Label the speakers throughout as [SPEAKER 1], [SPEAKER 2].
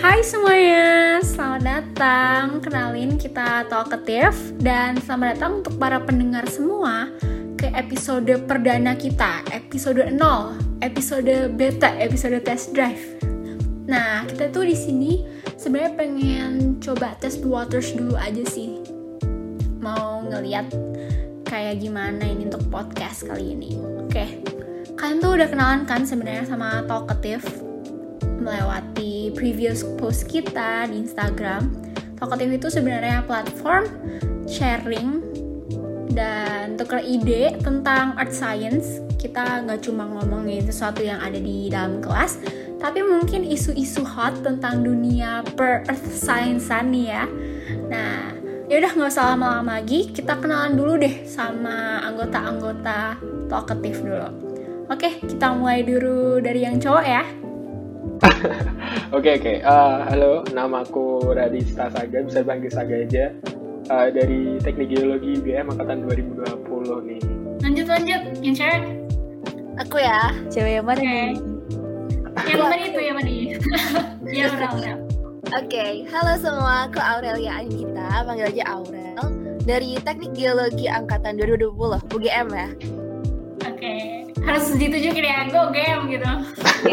[SPEAKER 1] Hai semuanya, selamat datang. Kenalin kita Talkative dan selamat datang untuk para pendengar semua ke episode perdana kita, episode 0, episode beta, episode test drive. Nah, kita tuh di sini sebenarnya pengen coba test waters dulu aja sih. Mau ngeliat kayak gimana ini untuk podcast kali ini. Oke. Kalian tuh udah kenalan kan sebenarnya sama Talkative melewati previous post kita di Instagram. Talkative itu sebenarnya platform sharing dan tukar ide tentang art science. Kita nggak cuma ngomongin sesuatu yang ada di dalam kelas, tapi mungkin isu-isu hot tentang dunia per earth science nih ya. Nah, ya udah nggak usah lama-lama lagi, kita kenalan dulu deh sama anggota-anggota Talkative dulu. Oke, kita mulai dulu dari yang cowok ya.
[SPEAKER 2] Oke oke, eh, halo, nama aku Radista Saga, bisa panggil Saga aja. Uh, dari Teknik Geologi UGM angkatan 2020 nih.
[SPEAKER 1] Lanjut lanjut, yang cewek.
[SPEAKER 3] Aku ya,
[SPEAKER 4] cewek yang mana nih?
[SPEAKER 1] Yang tadi itu yang tadi. ya udah udah.
[SPEAKER 3] Oke, halo semua, aku Aurelia Anita, panggil aja Aurel dari Teknik Geologi Angkatan 2020, UGM ya.
[SPEAKER 1] Oke. Harus ditunjukin ya, go game gitu.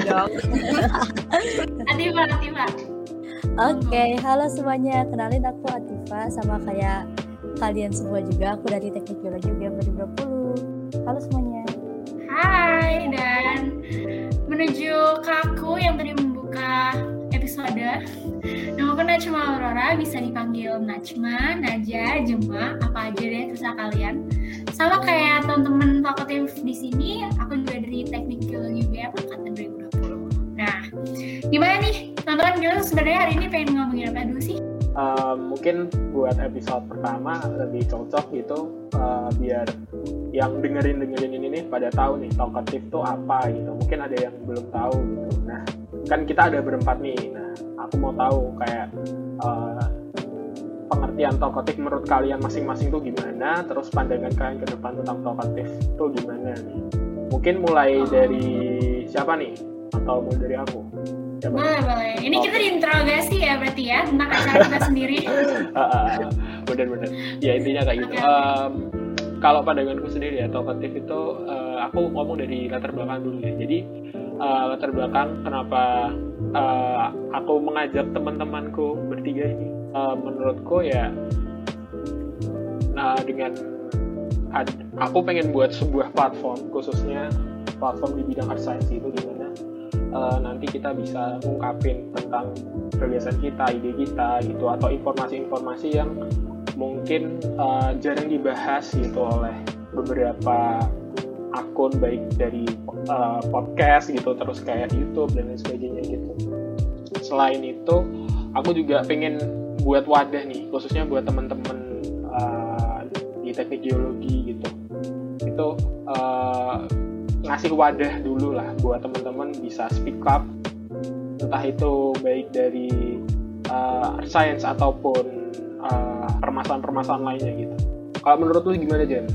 [SPEAKER 3] dong.
[SPEAKER 1] Atifa, Atifa.
[SPEAKER 4] Oke, halo semuanya. Kenalin aku Atifa sama kayak kalian semua juga. Aku dari Teknik Geologi UGM 2020. Halo semuanya.
[SPEAKER 1] Hai dan menuju ke aku yang tadi membuka episode. Nama aku Najma Aurora, bisa dipanggil Najma, Naja, Jema, apa aja deh terserah kalian. Sama kayak teman-teman talkative di sini, aku juga dari Geologi UGM angkatan 2020. Nah, gimana nih teman-teman kita sebenarnya hari ini pengen ngomongin apa dulu sih?
[SPEAKER 2] Uh, mungkin buat episode pertama lebih cocok gitu uh, biar yang dengerin dengerin ini nih pada tahu nih talkative tuh apa gitu mungkin ada yang belum tahu gitu nah kan kita ada berempat nih nah aku mau tahu kayak uh, pengertian talkative menurut kalian masing-masing tuh gimana? Terus pandangan kalian ke depan tentang talkative tuh gimana nih? Mungkin mulai dari siapa nih? Atau mulai dari aku? Siapa nih?
[SPEAKER 1] Boleh. Ini kita diinterogasi ya berarti ya tentang acara kita sendiri.
[SPEAKER 2] bener-bener ya intinya kayak gitu.
[SPEAKER 1] Oke.
[SPEAKER 2] Em, kalau pandanganku sendiri ya talkative itu eh, aku ngomong dari latar belakang dulu ya. Jadi eh, latar belakang kenapa eh, aku mengajak teman-temanku bertiga ini Eh, menurutku ya nah dengan aku pengen buat sebuah platform khususnya platform di bidang art science itu di mana eh, nanti kita bisa ngungkapin tentang kebiasaan kita, ide kita gitu atau informasi-informasi yang mungkin eh, jarang dibahas gitu oleh beberapa akun baik dari eh, podcast gitu terus kayak YouTube dan lain sebagainya gitu. Selain itu, aku juga pengen buat wadah nih khususnya buat teman-teman eh, di teknik geologi gitu. Itu eh, ngasih wadah dulu lah buat teman-teman bisa speak up entah itu baik dari uh, science ataupun uh, permasalahan-permasalahan lainnya gitu. Kalau menurut lu gimana Jen?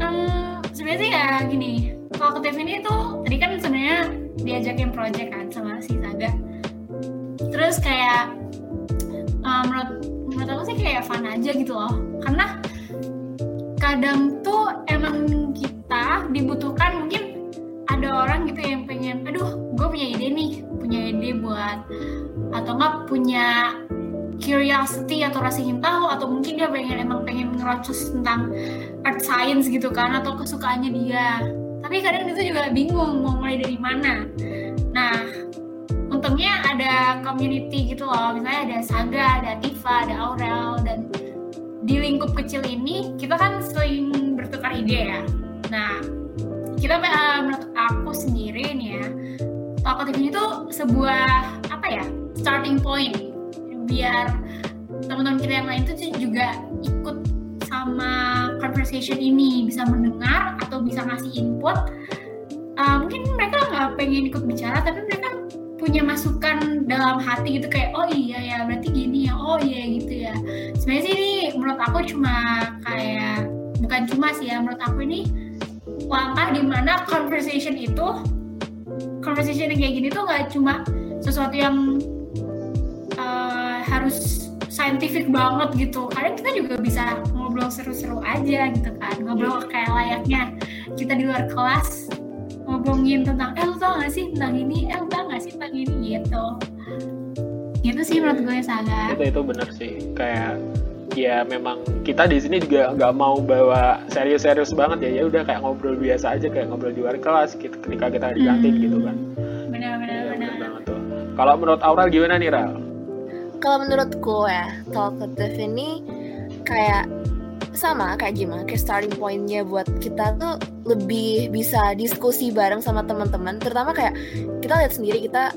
[SPEAKER 1] Eh, sebenarnya sih ya gini kalau ke ini tuh tadi kan sebenarnya diajakin project kan sama si Saga terus kayak eh, menurut menurut aku sih kayak fun aja gitu loh. Karena kadang tuh emang kita dibutuhkan mungkin ada orang gitu yang pengen aduh gue punya ide nih punya ide buat atau enggak punya curiosity atau rasa ingin tahu atau mungkin dia pengen emang pengen ngerocos tentang art science gitu kan atau kesukaannya dia. Tapi kadang itu juga bingung mau mulai dari mana. Nah untungnya ada community gitu loh. Misalnya ada Saga ada Tifa ada Aurel dan di lingkup kecil ini kita kan sering bertukar ide ya. Nah kita eh, menurut aku sendiri nih ya Talkative ini tuh sebuah apa ya starting point. Biar teman-teman kita yang lain tuh juga ikut sama conversation ini. Bisa mendengar atau bisa ngasih input. Uh, mungkin mereka nggak pengen ikut bicara tapi mereka punya masukan dalam hati gitu kayak oh iya ya berarti gini ya oh iya gitu ya. Sebenarnya sih ini menurut aku cuma kayak bukan cuma sih ya menurut aku ini langkah di mana conversation itu conversation yang kayak gini tuh nggak cuma sesuatu yang uh, harus scientific banget gitu. Kadang kita juga bisa ngobrol seru-seru aja gitu kan ngobrol kayak layaknya kita di luar kelas ngomongin tentang eh lu tau gak sih tentang ini? Eh lu tau gak sih tentang ini gitu. Gitu sih menurut gue Saga.
[SPEAKER 2] Itu itu bener sih. Kayak ya memang kita di sini juga nggak mau bawa serius-serius banget ya. Ya udah kayak ngobrol biasa aja kayak ngobrol di luar kelas gitu ketika kita di kantin
[SPEAKER 1] Hmm.
[SPEAKER 2] gitu kan.
[SPEAKER 1] Benar-benar
[SPEAKER 2] Iya,
[SPEAKER 1] benar
[SPEAKER 2] banget tuh. Kalau menurut Aurel gimana nih Ral?
[SPEAKER 3] Kalau menurutku ya, talkative ini kayak sama kayak gimana? Kayak starting pointnya buat kita tuh lebih bisa diskusi bareng sama teman-teman. Terutama kayak kita lihat sendiri kita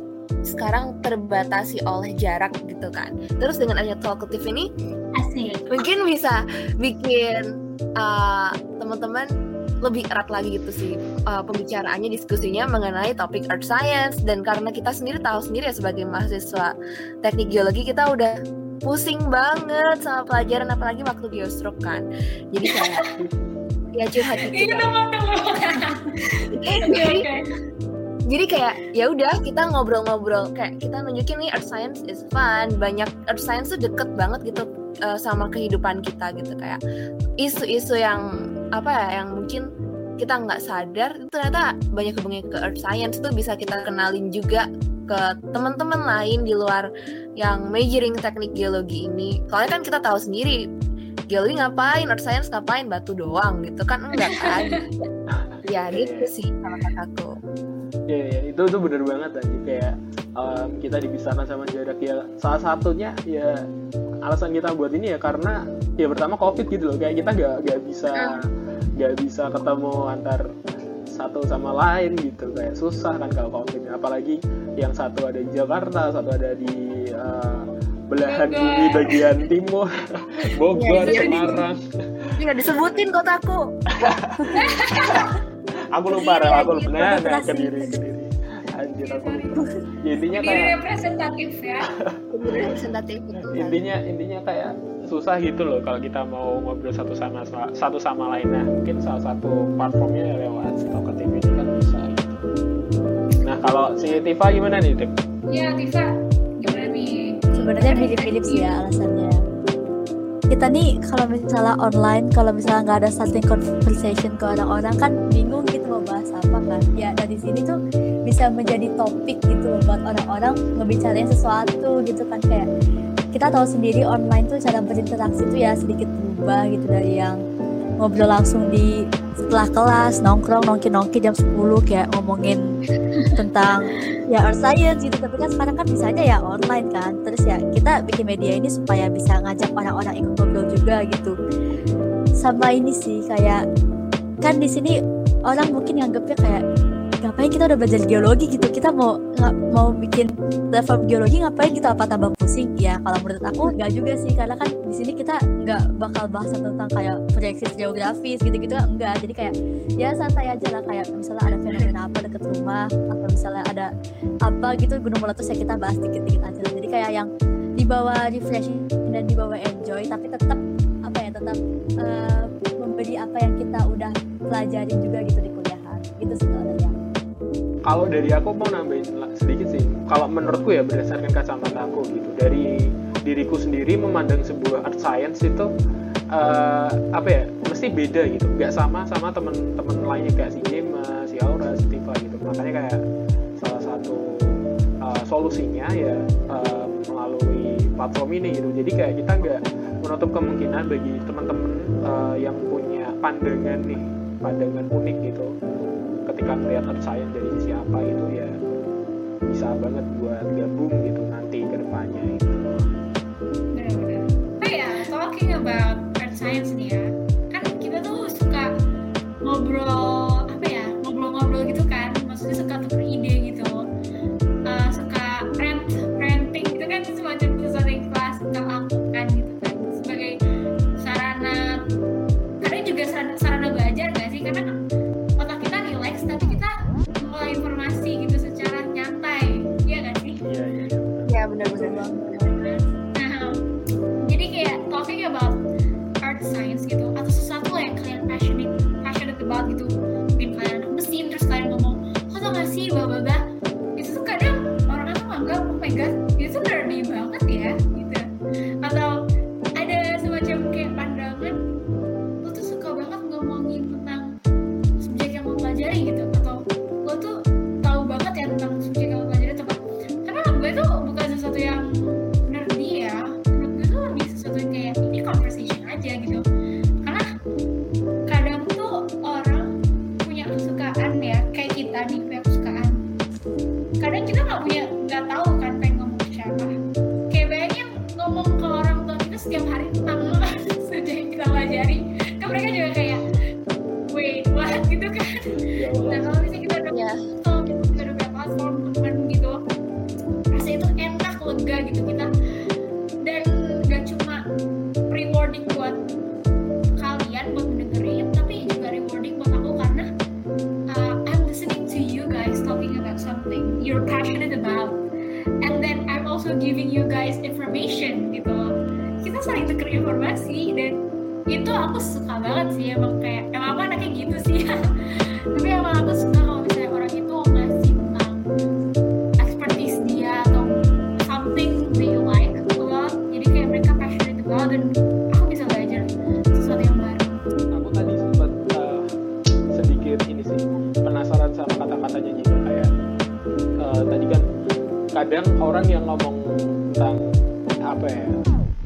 [SPEAKER 3] sekarang terbatasi oleh jarak gitu kan. Terus dengan adanya talkative ini
[SPEAKER 1] asik.
[SPEAKER 3] mungkin bisa bikin uh, teman-teman lebih erat lagi gitu sih uh, pembicaraannya diskusinya mengenai topik earth science. Dan karena kita sendiri tahu sendiri ya sebagai mahasiswa teknik geologi kita udah pusing banget sama pelajaran apalagi waktu geostrok kan. Jadi kayak ya curhat
[SPEAKER 1] Iya
[SPEAKER 3] gitu kan.
[SPEAKER 1] dong. Oke,
[SPEAKER 3] jadi jadi kayak ya udah kita ngobrol-ngobrol. Kayak kita nunjukin nih earth science is fun. Banyak earth science tuh deket banget gitu uh, sama kehidupan kita gitu. Kayak isu-isu yang apa ya yang mungkin kita nggak sadar itu ternyata banyak hubungannya ke earth science itu bisa kita kenalin juga ke teman-teman lain di luar yang majoring teknik geologi ini. Soalnya kan kita tahu sendiri geologi ngapain earth science ngapain batu doang gitu kan? Enggak kan? Ya gitu sih sama kakakku
[SPEAKER 2] Iya, iya, itu tuh bener banget tadi kayak em, kita dipisahkan sama jarak ya. Salah satunya ya alasan kita buat ini ya karena ya pertama covid gitu loh. Kayak kita nggak nggak bisa nggak bisa ketemu antar satu sama lain gitu. Kayak susah kan kalau covid apalagi yang satu ada di Jakarta satu ada di eh, belahan bumi bagian timur. Bogor
[SPEAKER 3] Iya, iya.
[SPEAKER 2] Semarang.
[SPEAKER 3] Ini nggak disebutin kotaku.
[SPEAKER 2] Aku lupa Rel, aku lupa. Nah, nah,
[SPEAKER 4] konsentrasi.
[SPEAKER 2] kediri kediri anjir aku ya, intinya kayak
[SPEAKER 1] representatif ya.
[SPEAKER 3] Representatif
[SPEAKER 2] intinya intinya kayak susah gitu loh kalau kita mau ngobrol satu sama satu sama lain nah mungkin salah satu platformnya lewat Talk TV ini kan bisa gitu. nah kalau si Tifa gimana nih Tip?
[SPEAKER 1] ya Tifa gimana nih?
[SPEAKER 4] Sebenarnya mirip-mirip sih ya alasannya. Kita nih kalau misalnya online kalau misalnya nggak ada starting conversation ke orang-orang kan bingung gitu mau bahas apa kan. Ya dari sini tuh bisa menjadi topik gitu buat orang-orang ngebicarain sesuatu gitu kan. Kayak kita tahu sendiri online tuh cara berinteraksi tuh ya sedikit berubah gitu dari yang ngobrol langsung di setelah kelas nongkrong nongki nongki jam 10 kayak ngomongin tentang ya earth science gitu. Tapi kan sekarang kan bisa aja ya online kan. Terus ya kita bikin media ini supaya bisa ngajak orang-orang ikut ngobrol juga gitu. Sama ini sih kayak kan di sini orang mungkin nganggapnya kayak ngapain kita udah belajar geologi gitu. Kita mau nggak mau bikin platform geologi ngapain gitu apa tambah pusing? Ya kalau menurut aku nggak juga sih. Karena kan di sini kita nggak bakal bahas tentang kayak proyeksi geografis gitu-gitu. Enggak jadi kayak ya santai aja lah. Kayak misalnya ada fenomena apa deket rumah atau misalnya ada apa gitu gunung meletus ya kita bahas dikit-dikit aja lah. jadi kayak yang dibawa refreshing dan dibawa enjoy tapi tetap apa ya tetap eh, memberi apa yang kita udah pelajarin juga gitu di kuliahan. Gitu sih kalau dari aku
[SPEAKER 2] mau nambahin sedikit sih. Kalau menurutku ya berdasarkan kacamata aku gitu. Dari diriku sendiri memandang sebuah art science itu eh, apa ya mesti beda gitu. Nggak sama sama temen-temen lainnya kayak si Jema, si Aura, si Tifa gitu. Makanya kayak salah satu eh, solusinya ya eh, melalui platform ini gitu. Jadi kayak kita nggak menutup kemungkinan bagi teman-teman eh, yang punya pandangan nih pandangan unik gitu ketika melihat science dari sisi apa gitu ya bisa banget buat gabung gitu nanti ke depannya gitu.
[SPEAKER 1] Nah, jadi kayak talking about art science gitu. Menurut gue tuh lega gitu kita. Dan gak cuma rewarding buat kalian buat mendengerin tapi juga rewarding buat aku karena uh, I'm listening to you guys talking about something you're passionate about. And then I'm also giving you guys information gitu. Kita saling tukar informasi dan itu aku suka banget sih emang
[SPEAKER 2] kadang orang yang ngomong tentang apa ya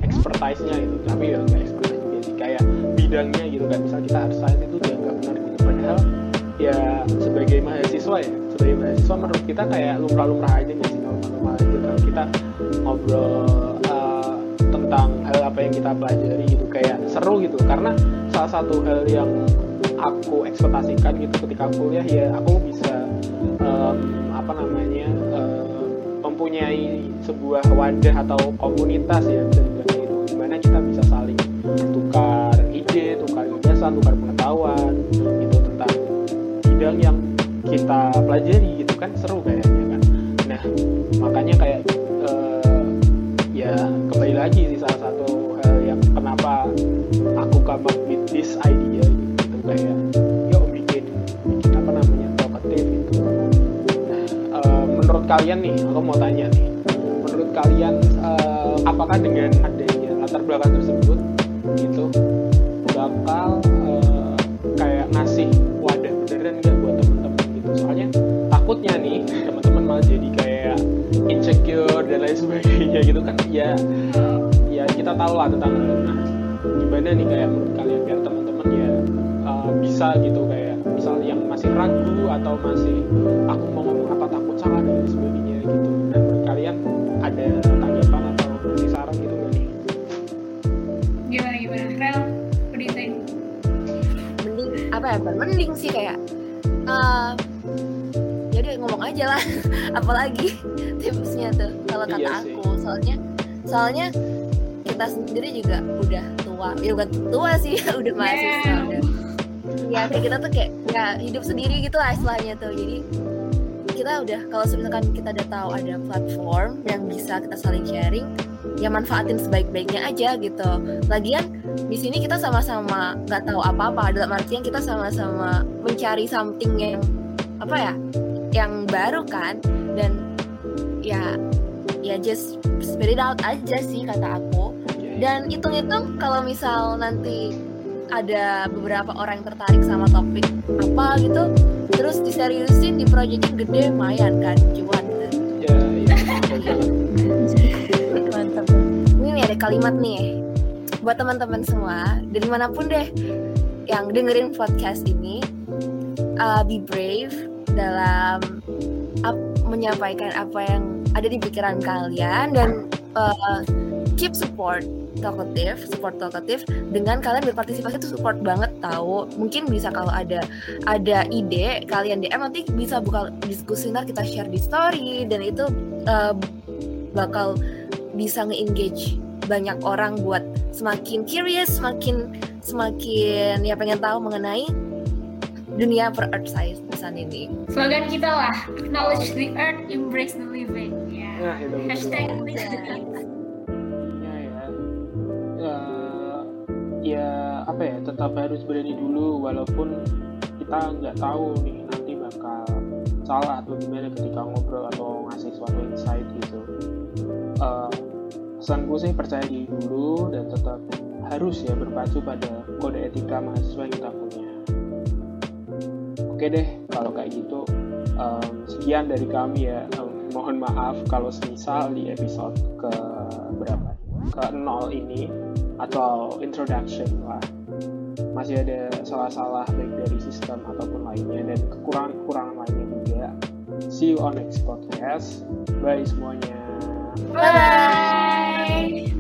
[SPEAKER 2] expertise-nya gitu tapi ya nggak expertise kayak bidangnya gitu kan. Misal kita art science itu dianggap benar gitu. Padahal ya sebagai mahasiswa ya sebagai mahasiswa menurut kita kayak lumrah-lumrah aja nggak sih normal-normal aja kalau kita ngobrol uh, tentang hal apa yang kita pelajari gitu kayak seru gitu. Karena salah satu hal yang aku ekspektasikan gitu ketika kuliah ya aku bisa mempunyai sebuah wadah atau komunitas ya bisa di mana kita bisa saling tukar ide, tukar gagasan, tukar pengetahuan itu tentang bidang yang kita pelajari gitu kan. Seru kayaknya kan? Nah makanya kayak eh, ya kembali lagi sih salah kalian nih aku mau tanya nih. Menurut kalian eh, apakah dengan adanya latar belakang tersebut gitu bakal eh, kayak ngasih wadah beneran nggak buat temen-temen gitu? Soalnya takutnya nih teman-teman malah jadi kayak insecure dan lain sebagainya gitu kan. Ya ya kita tahu lah tentang itu. nah gimana nih kayak menurut kalian biar teman-teman ya uh, bisa gitu kayak misal yang masih ragu atau masih aku mau ngomong apa takut salah dan sebagainya gitu. Dan menurut kalian ada tanggapan atau kasih saran gitu nggak? Nih
[SPEAKER 1] gimana gimana? Rel think
[SPEAKER 3] mending apa ya? Mending sih kayak eh ya udah ngomong aja lah. Apalagi tipsnya tuh kalau kata
[SPEAKER 2] Iya sih.
[SPEAKER 3] aku soalnya soalnya kita sendiri juga udah tua. Ya bukan tua sih udah mahasiswa
[SPEAKER 1] Yeah.
[SPEAKER 3] udah. Ya kayak kita tuh kayak ya hidup sendiri gitu lah istilahnya tuh. Jadi kita udah kalau misalkan kita udah tahu ada platform yang bisa kita saling sharing ya manfaatin sebaik-baiknya aja gitu. Lagian di sini kita sama-sama nggak tahu apa-apa dalam artian kita sama-sama mencari something yang apa ya yang baru kan? Dan ya ya just spit it out aja sih kata aku. Dan hitung-hitung kalau misal nanti ada beberapa orang yang tertarik sama topik apa gitu terus diseriusin di proyekin gede lumayan kan cuan.
[SPEAKER 2] Ya ya
[SPEAKER 4] mantap.
[SPEAKER 3] Ini nih ada kalimat nih buat teman-teman semua dari mana pun deh yang dengerin podcast ini uh, be brave dalam ap- menyampaikan apa yang ada di pikiran kalian dan uh, keep support talkative support talkative dengan kalian berpartisipasi itu support banget tahu mungkin bisa kalau ada ada ide kalian DM nanti bisa buka diskusi ntar kita share di story dan itu uh, bakal bisa nge-engage banyak orang buat semakin curious, semakin semakin ya pengen tahu mengenai dunia per earth science ini.
[SPEAKER 1] slogan kita lah acknowledge the earth embrace the living ya
[SPEAKER 2] nah itu
[SPEAKER 1] hashtag
[SPEAKER 2] banget.
[SPEAKER 1] live the earth.
[SPEAKER 2] Ya apa ya tetap harus berani dulu walaupun kita nggak tahu nih nanti bakal salah atau gimana ketika ngobrol atau ngasih suatu insight gitu. Uh, sih percaya diri dulu dan tetap harus ya berpacu pada kode etika mahasiswa yang kita punya. Oke deh kalau kayak gitu um, sekian dari kami ya. Um, mohon maaf kalau semisal di episode ke berapa? Ke nol ini atau introduction lah. Masih ada salah-salah baik dari sistem ataupun lainnya dan kekurangan-kekurangan lainnya juga. See you on next podcast. Bye semuanya.
[SPEAKER 1] Bye.